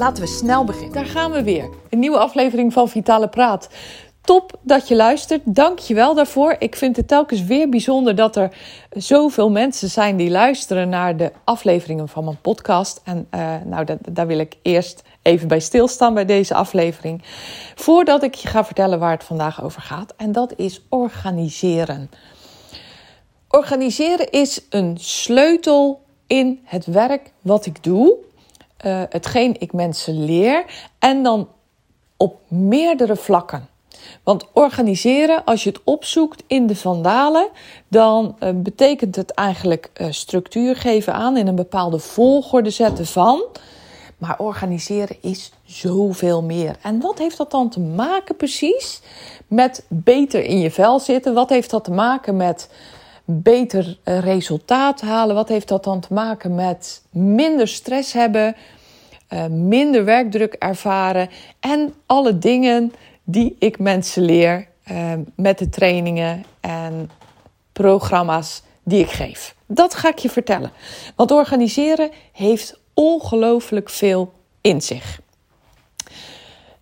Laten we snel beginnen. Daar gaan we weer. Een nieuwe aflevering van Vitale Praat. Top dat je luistert. Dank je wel daarvoor. Ik vind het telkens weer bijzonder dat er zoveel mensen zijn die luisteren naar de afleveringen van mijn podcast. En uh, nou, daar wil ik eerst even bij stilstaan bij deze aflevering. Voordat ik je ga vertellen waar het vandaag over gaat. En dat is organiseren. Organiseren is een sleutel in het werk wat ik doe uh, hetgeen ik mensen leer en dan op meerdere vlakken. Want organiseren, als je het opzoekt in de vandalen, dan uh, betekent het eigenlijk uh, structuur geven aan in een bepaalde volgorde zetten van. Maar organiseren is zoveel meer. En wat heeft dat dan te maken precies met beter in je vel zitten? Wat heeft dat te maken met beter eh, resultaat halen? Wat heeft dat dan te maken met minder stress hebben, uh, minder werkdruk ervaren en alle dingen die ik mensen leer uh, met de trainingen en programma's die ik geef? Dat ga ik je vertellen. Want organiseren heeft ongelooflijk veel in zich.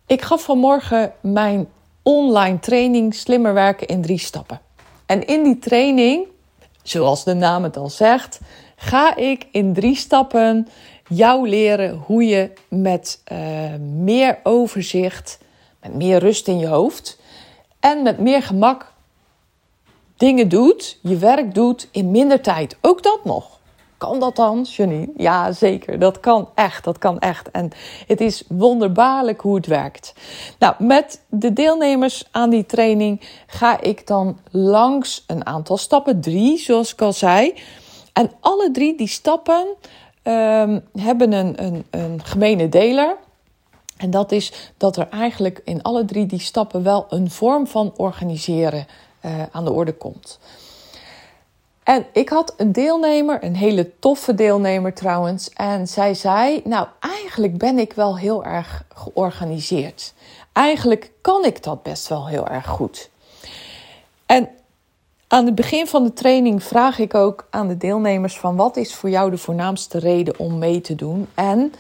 Ik gaf vanmorgen mijn online training Slimmer werken in drie stappen. En in die training zoals de naam het al zegt, ga ik in drie stappen jou leren hoe je met uh, meer overzicht, met meer rust in je hoofd en met meer gemak dingen doet, je werk doet in minder tijd. Ook dat nog. Kan dat dan, Janine? Ja, zeker. Dat kan echt. Dat kan echt. En het is wonderbaarlijk hoe het werkt. Nou, met de deelnemers aan die training ga ik dan langs een aantal stappen. Drie, zoals ik al zei. En alle drie die stappen um, hebben een, een, een gemene deler. En dat is dat er eigenlijk in alle drie die stappen wel een vorm van organiseren uh, aan de orde komt. En ik had een deelnemer, een hele toffe deelnemer trouwens. En zij zei: Nou, eigenlijk ben ik wel heel erg georganiseerd. Eigenlijk kan ik dat best wel heel erg goed. En aan het begin van de training vraag ik ook aan de deelnemers: van wat is voor jou de voornaamste reden om mee te doen? En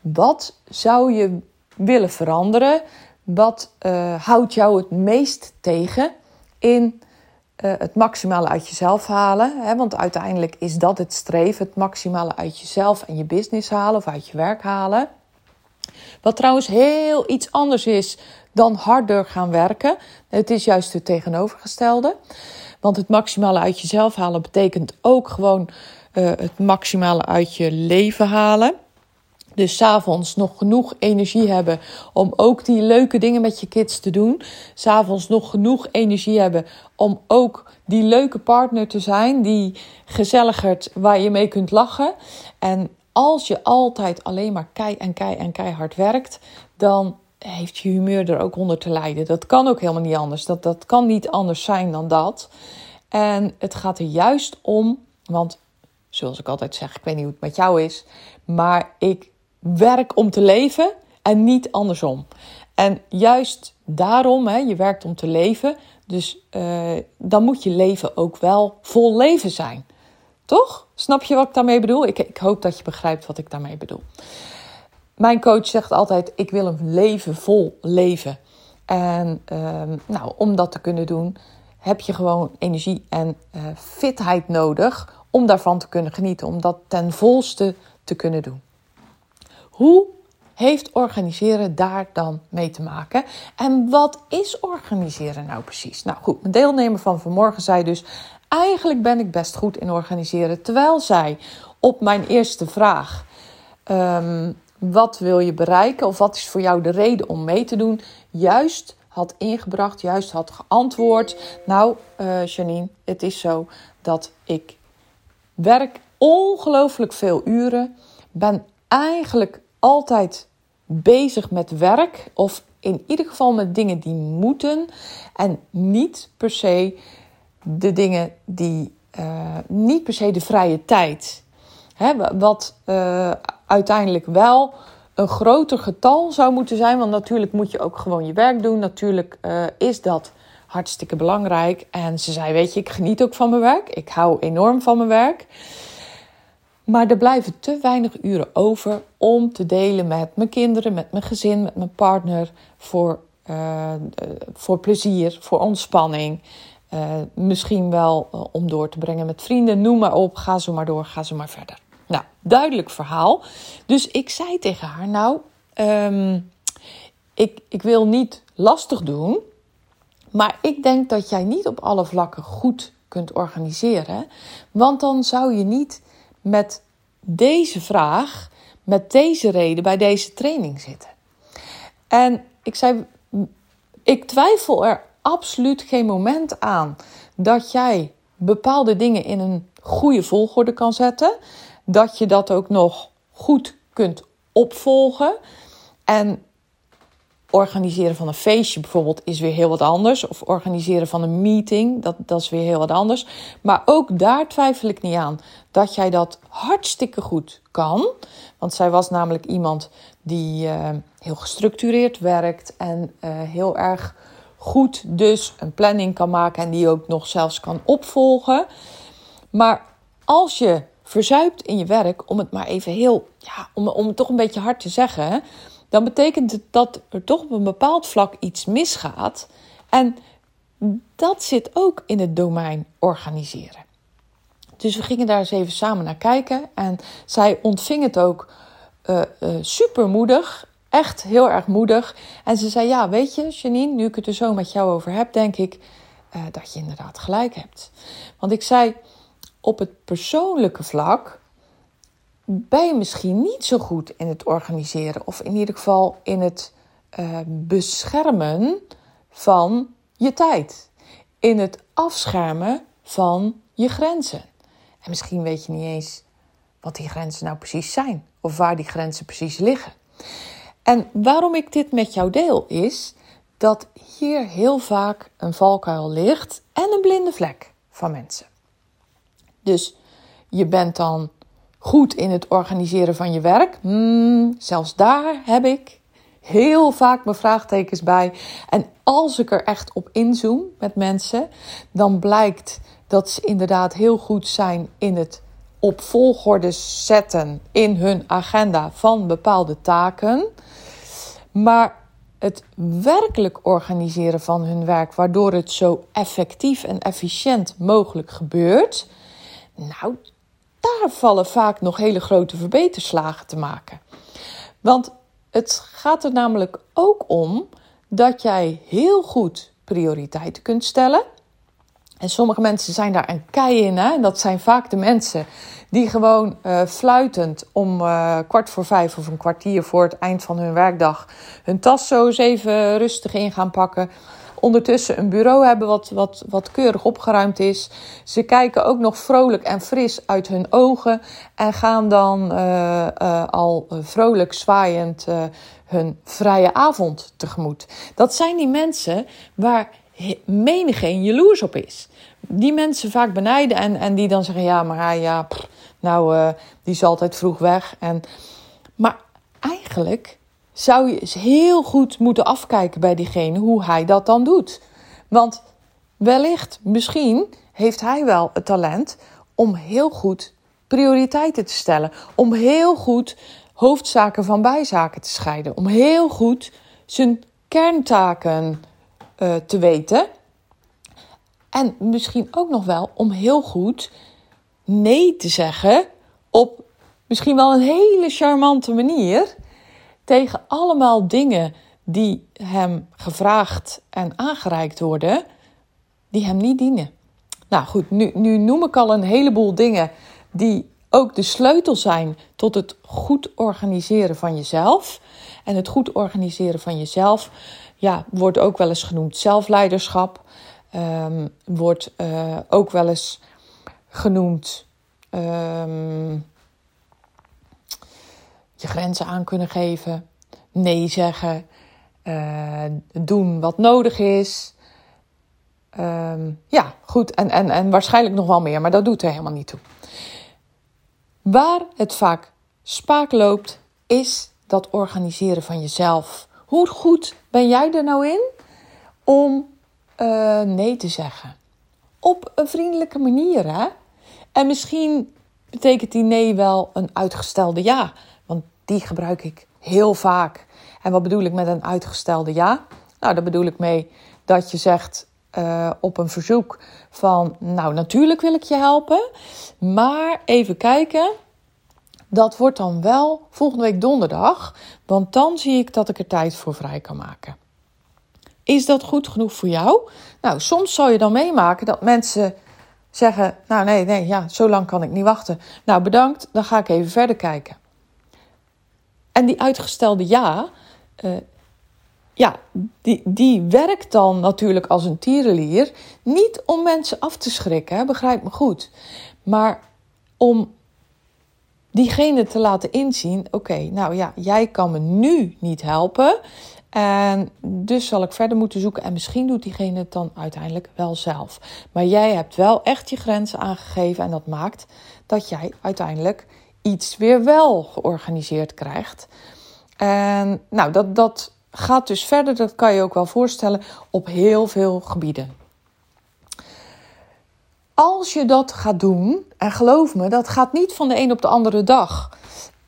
wat zou je willen veranderen? Wat uh, houdt jou het meest tegen in uh, het maximale uit jezelf halen. Hè? Want uiteindelijk is dat het streven: het maximale uit jezelf en je business halen of uit je werk halen. Wat trouwens heel iets anders is dan harder gaan werken. Het is juist het tegenovergestelde. Want het maximale uit jezelf halen betekent ook gewoon uh, het maximale uit je leven halen. Dus s'avonds nog genoeg energie hebben om ook die leuke dingen met je kids te doen. S'avonds nog genoeg energie hebben om ook die leuke partner te zijn, die gezelligerd waar je mee kunt lachen. En als je altijd alleen maar kei en kei en keihard werkt, dan heeft je humeur er ook onder te lijden. Dat kan ook helemaal niet anders. Dat, dat kan niet anders zijn dan dat. En het gaat er juist om, want zoals ik altijd zeg, ik weet niet hoe het met jou is, maar ik werk om te leven en niet andersom. En juist daarom, hè, je werkt om te leven, dus uh, dan moet je leven ook wel vol leven zijn. Toch? Snap je wat ik daarmee bedoel? Ik, ik hoop dat je begrijpt wat ik daarmee bedoel. Mijn coach zegt altijd: Ik wil een leven vol leven. En uh, nou, om dat te kunnen doen, heb je gewoon energie en uh, fitheid nodig om daarvan te kunnen genieten, om dat ten volste te kunnen doen. Hoe heeft organiseren daar dan mee te maken? En wat is organiseren nou precies? Nou goed, mijn deelnemer van vanmorgen zei dus: Eigenlijk ben ik best goed in organiseren. Terwijl zij op mijn eerste vraag: um, Wat wil je bereiken? Of wat is voor jou de reden om mee te doen? Juist had ingebracht, juist had geantwoord. Nou, uh, Janine, het is zo dat ik werk ongelooflijk veel uren. Ben eigenlijk altijd bezig met werk of in ieder geval met dingen die moeten en niet per se de dingen die, uh, niet per se de vrije tijd. Hè, wat uh, uiteindelijk wel een groter getal zou moeten zijn. Want natuurlijk moet je ook gewoon je werk doen. Natuurlijk uh, is dat hartstikke belangrijk. En ze zei: Weet je, ik geniet ook van mijn werk. Ik hou enorm van mijn werk. Maar er blijven te weinig uren over om te delen met mijn kinderen, met mijn gezin, met mijn partner. Voor, uh, voor plezier, voor ontspanning. Uh, misschien wel om door te brengen met vrienden. Noem maar op, ga zo maar door, ga zo maar verder. Nou, duidelijk verhaal. Dus ik zei tegen haar: Nou, um, ik, ik wil niet lastig doen. Maar ik denk dat jij niet op alle vlakken goed kunt organiseren. Want dan zou je niet met deze vraag, met deze reden bij deze training zitten. En ik zei, ik twijfel er absoluut geen moment aan dat jij bepaalde dingen in een goede volgorde kan zetten. Dat je dat ook nog goed kunt opvolgen. En organiseren van een feestje bijvoorbeeld is weer heel wat anders. Of organiseren van een meeting, dat, dat is weer heel wat anders. Maar ook daar twijfel ik niet aan dat jij dat hartstikke goed kan. Want zij was namelijk iemand die uh, heel gestructureerd werkt en uh, heel erg goed dus een planning kan maken en die ook nog zelfs kan opvolgen. Maar als je verzuipt in je werk, om het maar even heel, ja, om, om toch een beetje hard te zeggen dan betekent het dat er toch op een bepaald vlak iets misgaat. En dat zit ook in het domein organiseren. Dus we gingen daar eens even samen naar kijken. En zij ontving het ook uh, uh, super moedig. Echt heel erg moedig. En ze zei: Ja, weet je, Janine, nu ik het er zo met jou over heb, denk ik uh, dat je inderdaad gelijk hebt. Want ik zei: Op het persoonlijke vlak ben je misschien niet zo goed in het organiseren. Of in ieder geval in het uh, beschermen van je tijd. In het afschermen van je grenzen. En misschien weet je niet eens wat die grenzen nou precies zijn. Of waar die grenzen precies liggen. En waarom ik dit met jou deel is dat hier heel vaak een valkuil ligt en een blinde vlek van mensen. Dus je bent dan goed in het organiseren van je werk? Hmm, zelfs daar heb ik heel vaak mijn vraagtekens bij. En als ik er echt op inzoom met mensen, dan blijkt dat ze inderdaad heel goed zijn in het op volgorde zetten in hun agenda van bepaalde taken. Maar het werkelijk organiseren van hun werk, waardoor het zo effectief en efficiënt mogelijk gebeurt. Nou, daar vallen vaak nog hele grote verbeterslagen te maken. Want het gaat er namelijk ook om dat jij heel goed prioriteiten kunt stellen. En sommige mensen zijn daar een kei in. Hè? Dat zijn vaak de mensen die gewoon uh, fluitend om uh, kwart voor vijf of een kwartier voor het eind van hun werkdag hun tas zo eens even rustig in gaan pakken ondertussen een bureau hebben wat, wat, wat keurig opgeruimd is. Ze kijken ook nog vrolijk en fris uit hun ogen en gaan dan uh, uh, al vrolijk zwaaiend hun vrije avond tegemoet. Dat zijn die mensen waar menigeen jaloers op is. Die mensen vaak benijden en, en die dan zeggen: ja, maar ja, nou, die is altijd vroeg weg. En, maar eigenlijk zou je eens heel goed moeten afkijken bij diegene hoe hij dat dan doet. Want wellicht, misschien heeft hij wel het talent om heel goed prioriteiten te stellen, om heel goed hoofdzaken van bijzaken te scheiden, om heel goed zijn kerntaken uh, te weten. En misschien ook nog wel om heel goed nee te zeggen op misschien wel een hele charmante manier tegen allemaal dingen die hem gevraagd en aangereikt worden, die hem niet dienen. Nou goed, nu, nu noem ik al een heleboel dingen die ook de sleutel zijn tot het goed organiseren van jezelf. En het goed organiseren van jezelf ja, wordt ook wel eens genoemd zelfleiderschap. Um, wordt uh, ook wel eens genoemd um, je grenzen aan kunnen geven, nee zeggen, uh, doen wat nodig is. Ehm, ja, goed. En, en, en waarschijnlijk nog wel meer, maar dat doet er helemaal niet toe. Waar het vaak spaak loopt, is dat organiseren van jezelf. Hoe goed ben jij er nou in om uh, nee te zeggen? Op een vriendelijke manier, hè? En misschien betekent die nee wel een uitgestelde ja. Die gebruik ik heel vaak. En wat bedoel ik met een uitgestelde ja? Nou, daar bedoel ik mee dat je zegt uh, op een verzoek van... nou, natuurlijk wil ik je helpen, maar even kijken... Dat wordt dan wel volgende week donderdag, want dan zie ik dat ik er tijd voor vrij kan maken. Is dat goed genoeg voor jou? Nou, soms zal je dan meemaken dat mensen zeggen: Nou, nee, nee, ja, zo lang kan ik niet wachten. Nou, bedankt, dan ga ik even verder kijken. En die uitgestelde ja, uh, ja, die, die werkt dan natuurlijk als een tierenlier. Niet om mensen af te schrikken, begrijp me goed. Maar om diegene te laten inzien: oké, nou ja, jij kan me nu niet helpen. En dus zal ik verder moeten zoeken. En misschien doet diegene het dan uiteindelijk wel zelf. Maar jij hebt wel echt je grenzen aangegeven. En dat maakt dat jij uiteindelijk iets weer wel georganiseerd krijgt. En nou, dat, dat gaat dus verder, dat kan je ook wel voorstellen, op heel veel gebieden. Als je dat gaat doen, en geloof me, dat gaat niet van de een op de andere dag.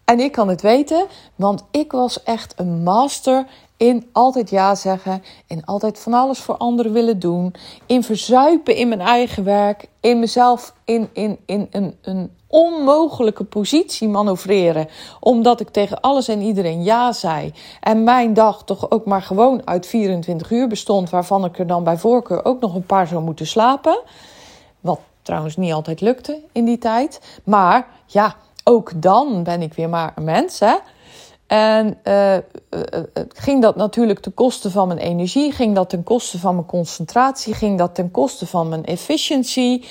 En ik kan het weten, want ik was echt een master in altijd ja zeggen, in altijd van alles voor anderen willen doen, in verzuipen in mijn eigen werk, in mezelf in, in, in een, een onmogelijke positie manoeuvreren, omdat ik tegen alles en iedereen ja zei. En mijn dag toch ook maar gewoon uit 24 uur bestond, waarvan ik er dan bij voorkeur ook nog een paar zou moeten slapen. Wat trouwens niet altijd lukte in die tijd. Maar ja, ook dan ben ik weer maar een mens, hè. En uh, uh, ging dat natuurlijk ten koste van mijn energie, ging dat ten koste van mijn concentratie, ging dat ten koste van mijn efficiency.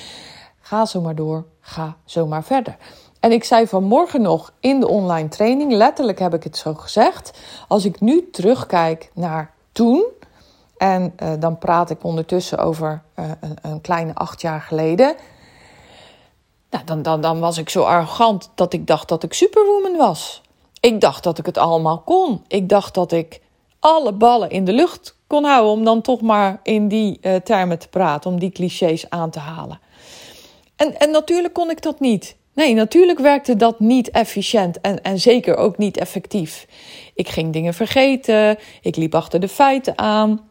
Ga zo maar door, ga zo maar verder. En ik zei vanmorgen nog in de online training, letterlijk heb ik het zo gezegd. Als ik nu terugkijk naar toen, en dan praat ik ondertussen over een, een, kleine acht jaar geleden. Nou, dan, dan, dan was ik zo arrogant dat ik dacht dat ik superwoman was. Ik dacht dat ik het allemaal kon. Ik dacht dat ik alle ballen in de lucht kon houden om dan toch maar in die uh, termen te praten, om die clichés aan te halen. En, en natuurlijk kon ik dat niet. Nee, natuurlijk werkte dat niet efficiënt en, en zeker ook niet effectief. Ik ging dingen vergeten, ik liep achter de feiten aan.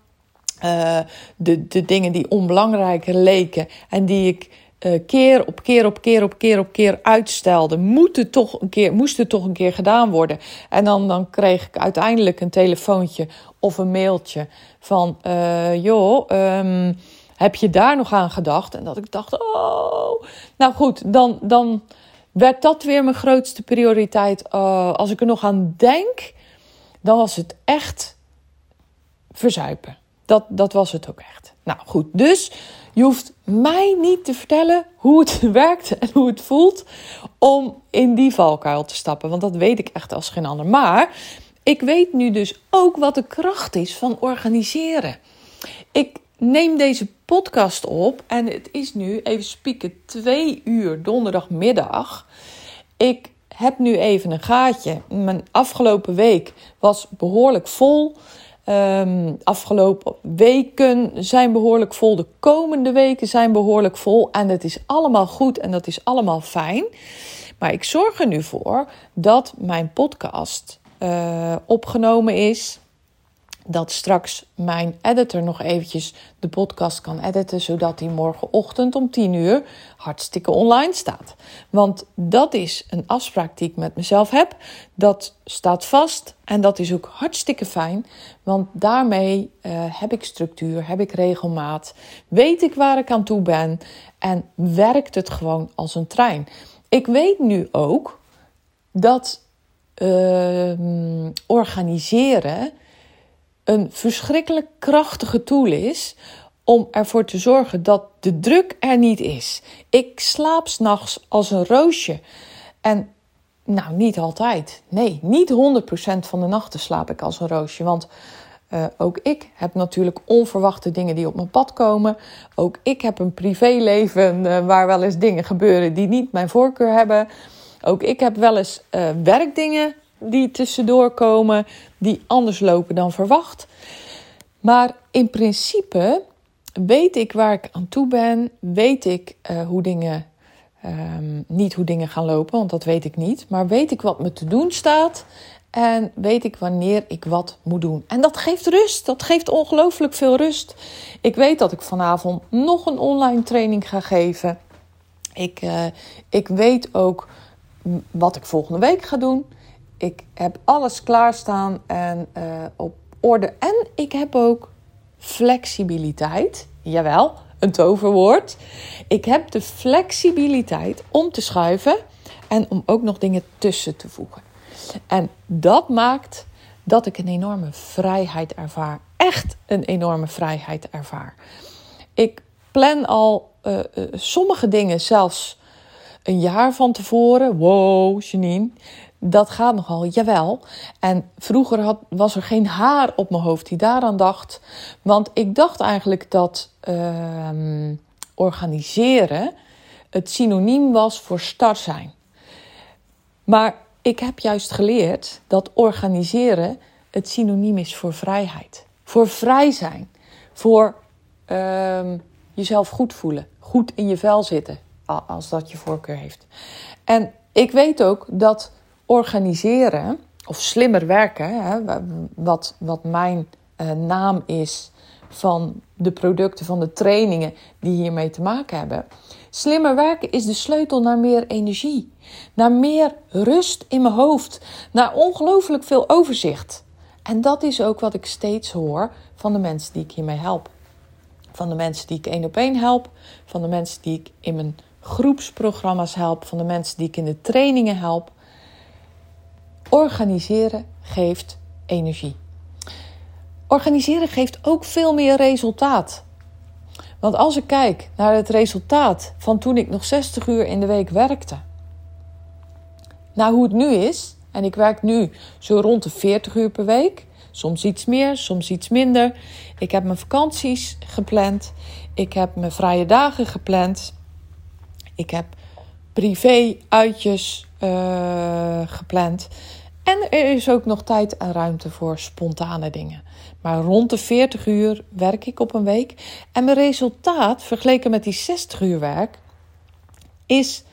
Uh, de, de dingen die onbelangrijk leken en die ik uh, keer op keer op keer op keer op keer uitstelde, moeten toch een keer, moesten toch een keer gedaan worden. En dan, dan kreeg ik uiteindelijk een telefoontje of een mailtje van: uh, joh, um, heb je daar nog aan gedacht? En dat ik dacht: oh, nou goed, dan, dan werd dat weer mijn grootste prioriteit. Uh, als ik er nog aan denk, dan was het echt verzuipen. Dat, dat was het ook echt. Nou goed, dus je hoeft mij niet te vertellen hoe het werkt en hoe het voelt om in die valkuil te stappen. Want dat weet ik echt als geen ander. Maar ik weet nu dus ook wat de kracht is van organiseren. Ik neem deze podcast op en het is nu, even spieken, twee uur donderdagmiddag. Ik heb nu even een gaatje. Mijn afgelopen week was behoorlijk vol. Um, afgelopen weken zijn behoorlijk vol. De komende weken zijn behoorlijk vol. En het is allemaal goed en dat is allemaal fijn. Maar ik zorg er nu voor dat mijn podcast uh, opgenomen is dat straks mijn editor nog eventjes de podcast kan editen, zodat die morgenochtend om 10 uur hartstikke online staat. Want dat is een afspraak die ik met mezelf heb. Dat staat vast en dat is ook hartstikke fijn, want daarmee uh, heb ik structuur, heb ik regelmaat, weet ik waar ik aan toe ben en werkt het gewoon als een trein. Ik weet nu ook dat uh, organiseren een verschrikkelijk krachtige tool is om ervoor te zorgen dat de druk er niet is. Ik slaap s'nachts als een roosje. En nou, niet altijd. Nee, niet 100% van de nachten slaap ik als een roosje. Want Uh, ook ik heb natuurlijk onverwachte dingen die op mijn pad komen. Ook ik heb een privéleven uh, waar wel eens dingen gebeuren die niet mijn voorkeur hebben. Ook ik heb wel eens uh, werkdingen die tussendoor komen die anders lopen dan verwacht. Maar in principe weet ik waar ik aan toe ben, weet ik hoe dingen Um, niet hoe dingen gaan lopen, want dat weet ik niet. Maar weet ik wat me te doen staat. En weet ik wanneer ik wat moet doen. En dat geeft rust. Dat geeft ongelooflijk veel rust. Ik weet dat ik vanavond nog een online training ga geven. Ik, uh, ik weet ook wat ik volgende week ga doen. Ik heb alles klaarstaan en uh, op orde. En ik heb ook flexibiliteit. Jawel, een toverwoord. Ik heb de flexibiliteit om te schuiven en om ook nog dingen tussen te voegen. En dat maakt dat ik een enorme vrijheid ervaar. Echt een enorme vrijheid ervaar. Ik plan al uh, uh, sommige dingen zelfs een jaar van tevoren. Wow, Janine. Dat gaat nogal, jawel. En vroeger had, was er geen haar op mijn hoofd die daaraan dacht. Want ik dacht eigenlijk dat uh, organiseren het synoniem was voor start zijn. Maar ik heb juist geleerd dat organiseren het synoniem is voor vrijheid. Voor vrij zijn. Voor uh, jezelf goed voelen. Goed in je vel zitten. Als dat je voorkeur heeft. En ik weet ook dat organiseren of slimmer werken, hè, wat, wat mijn uh, naam is van de producten, van de trainingen die hiermee te maken hebben. Slimmer werken is de sleutel naar meer energie, naar meer rust in mijn hoofd, naar ongelooflijk veel overzicht. En dat is ook wat ik steeds hoor van de mensen die ik hiermee help. Van de mensen die ik één op één help, van de mensen die ik in mijn groepsprogramma's help, van de mensen die ik in de trainingen help. Organiseren geeft energie. Organiseren geeft ook veel meer resultaat. Want als ik kijk naar het resultaat van toen ik nog 60 uur in de week werkte, naar hoe het nu is, en ik werk nu zo rond de 40 uur per week, soms iets meer, soms iets minder. Ik heb mijn vakanties gepland, ik heb mijn vrije dagen gepland, ik heb privé-uitjes uh, gepland. En er is ook nog tijd en ruimte voor spontane dingen. Maar rond de 40 uur werk ik op een week. En mijn resultaat, vergeleken met die 60 uur werk, is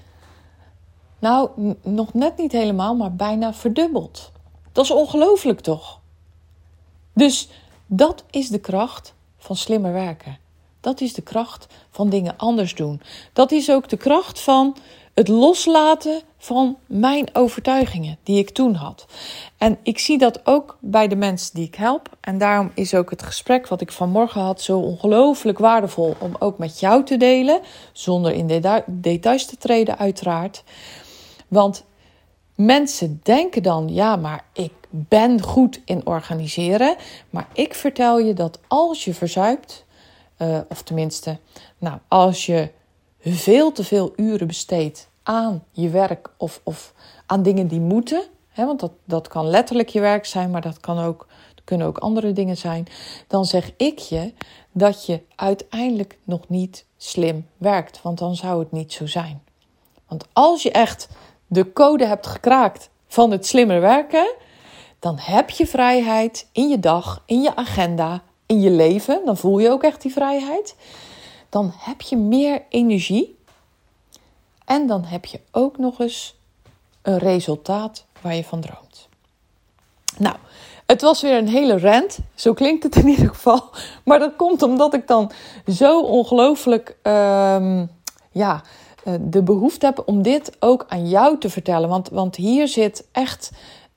nou nog net niet helemaal, maar bijna verdubbeld. Dat is ongelooflijk toch? Dus dat is de kracht van slimmer werken. Dat is de kracht van dingen anders doen. Dat is ook de kracht van het loslaten van mijn overtuigingen die ik toen had. En ik zie dat ook bij de mensen die ik help. En daarom is ook het gesprek wat ik vanmorgen had zo ongelooflijk waardevol om ook met jou te delen. Zonder in details te treden, uiteraard. Want mensen denken dan, ja, maar ik ben goed in organiseren. Maar ik vertel je dat als je verzuipt, uh, of tenminste, nou, als je veel te veel uren besteedt aan je werk of, of aan dingen die moeten. Hè, want dat, dat kan letterlijk je werk zijn, maar dat kan ook, kunnen ook andere dingen zijn. Dan zeg ik je dat je uiteindelijk nog niet slim werkt. Want dan zou het niet zo zijn. Want als je echt de code hebt gekraakt van het slimmer werken, dan heb je vrijheid in je dag, in je agenda, in je leven. Dan voel je ook echt die vrijheid. Dan heb je meer energie en dan heb je ook nog eens een resultaat waar je van droomt. Nou, het was weer een hele rant. Zo klinkt het in ieder geval. Maar dat komt omdat ik dan zo ongelooflijk um, ja, eh, de behoefte heb om dit ook aan jou te vertellen. Want, want hier zit echt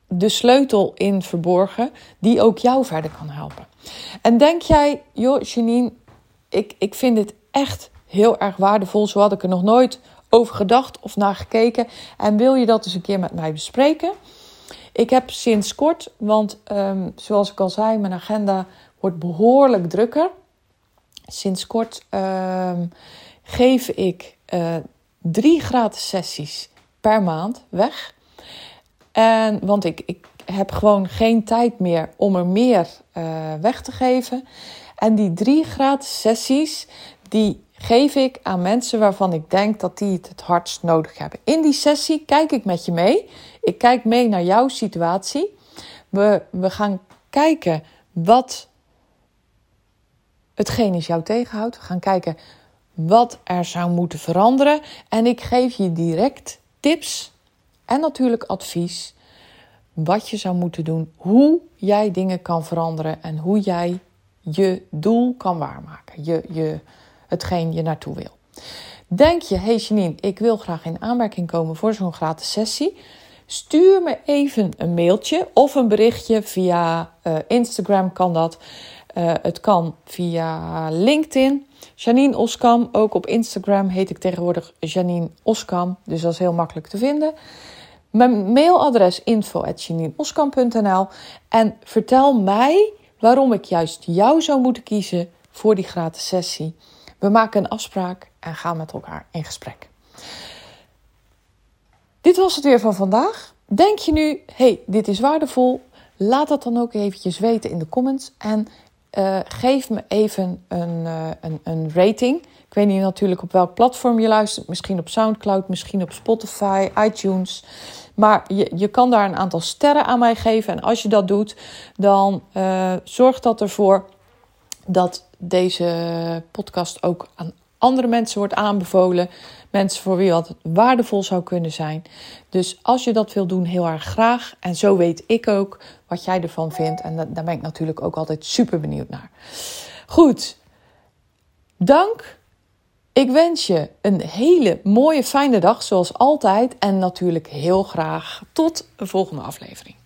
de sleutel in verborgen die ook jou verder kan helpen. En denk jij, joh, Janine, ik, ik vind dit echt heel erg waardevol. Zo had ik er nog nooit over gedacht of naar gekeken. En wil je dat eens een keer met mij bespreken? Ik heb sinds kort, want um, zoals ik al zei, mijn agenda wordt behoorlijk drukker. Sinds kort um, geef ik uh, drie gratis sessies per maand weg. En, want ik, ik, heb gewoon geen tijd meer om er meer uh, weg te geven. En die drie gratis sessies, die geef ik aan mensen waarvan ik denk dat die het het hardst nodig hebben. In die sessie kijk ik met je mee. Ik kijk mee naar jouw situatie. We, we gaan kijken wat hetgeen is jou tegenhoudt. We gaan kijken wat er zou moeten veranderen. En ik geef je direct tips en natuurlijk advies. Wat je zou moeten doen, hoe jij dingen kan veranderen en hoe jij je doel kan waarmaken. Je, je, hetgeen je naartoe wil. Denk je, hey Janine, ik wil graag in aanmerking komen voor zo'n gratis sessie? Stuur me even een mailtje of een berichtje via uh, Instagram kan dat. Uh, het kan via LinkedIn. Janine Oskam, ook op Instagram heet ik tegenwoordig Janine Oskam. Dus dat is heel makkelijk te vinden. Mijn mailadres info.janineoskam.nl En vertel mij waarom ik juist jou zou moeten kiezen voor die gratis sessie. We maken een afspraak en gaan met elkaar in gesprek. Dit was het weer van vandaag. Denk je nu, hey, dit is waardevol? Laat dat dan ook eventjes weten in de comments. En uh, geef me even een, uh, een, een, rating. Ik weet niet natuurlijk op welk platform je luistert. Misschien op Soundcloud, misschien op Spotify, iTunes. Maar je, je kan daar een aantal sterren aan mij geven. En als je dat doet, dan uh, zorgt dat ervoor dat deze podcast ook aan andere mensen wordt aanbevolen. Mensen voor wie wat waardevol zou kunnen zijn. Dus als je dat wil doen, heel erg graag. En zo weet ik ook wat jij ervan vindt. En daar ben ik natuurlijk ook altijd super benieuwd naar. Goed, dank. Ik wens je een hele mooie, fijne dag, zoals altijd. En natuurlijk heel graag tot een volgende aflevering.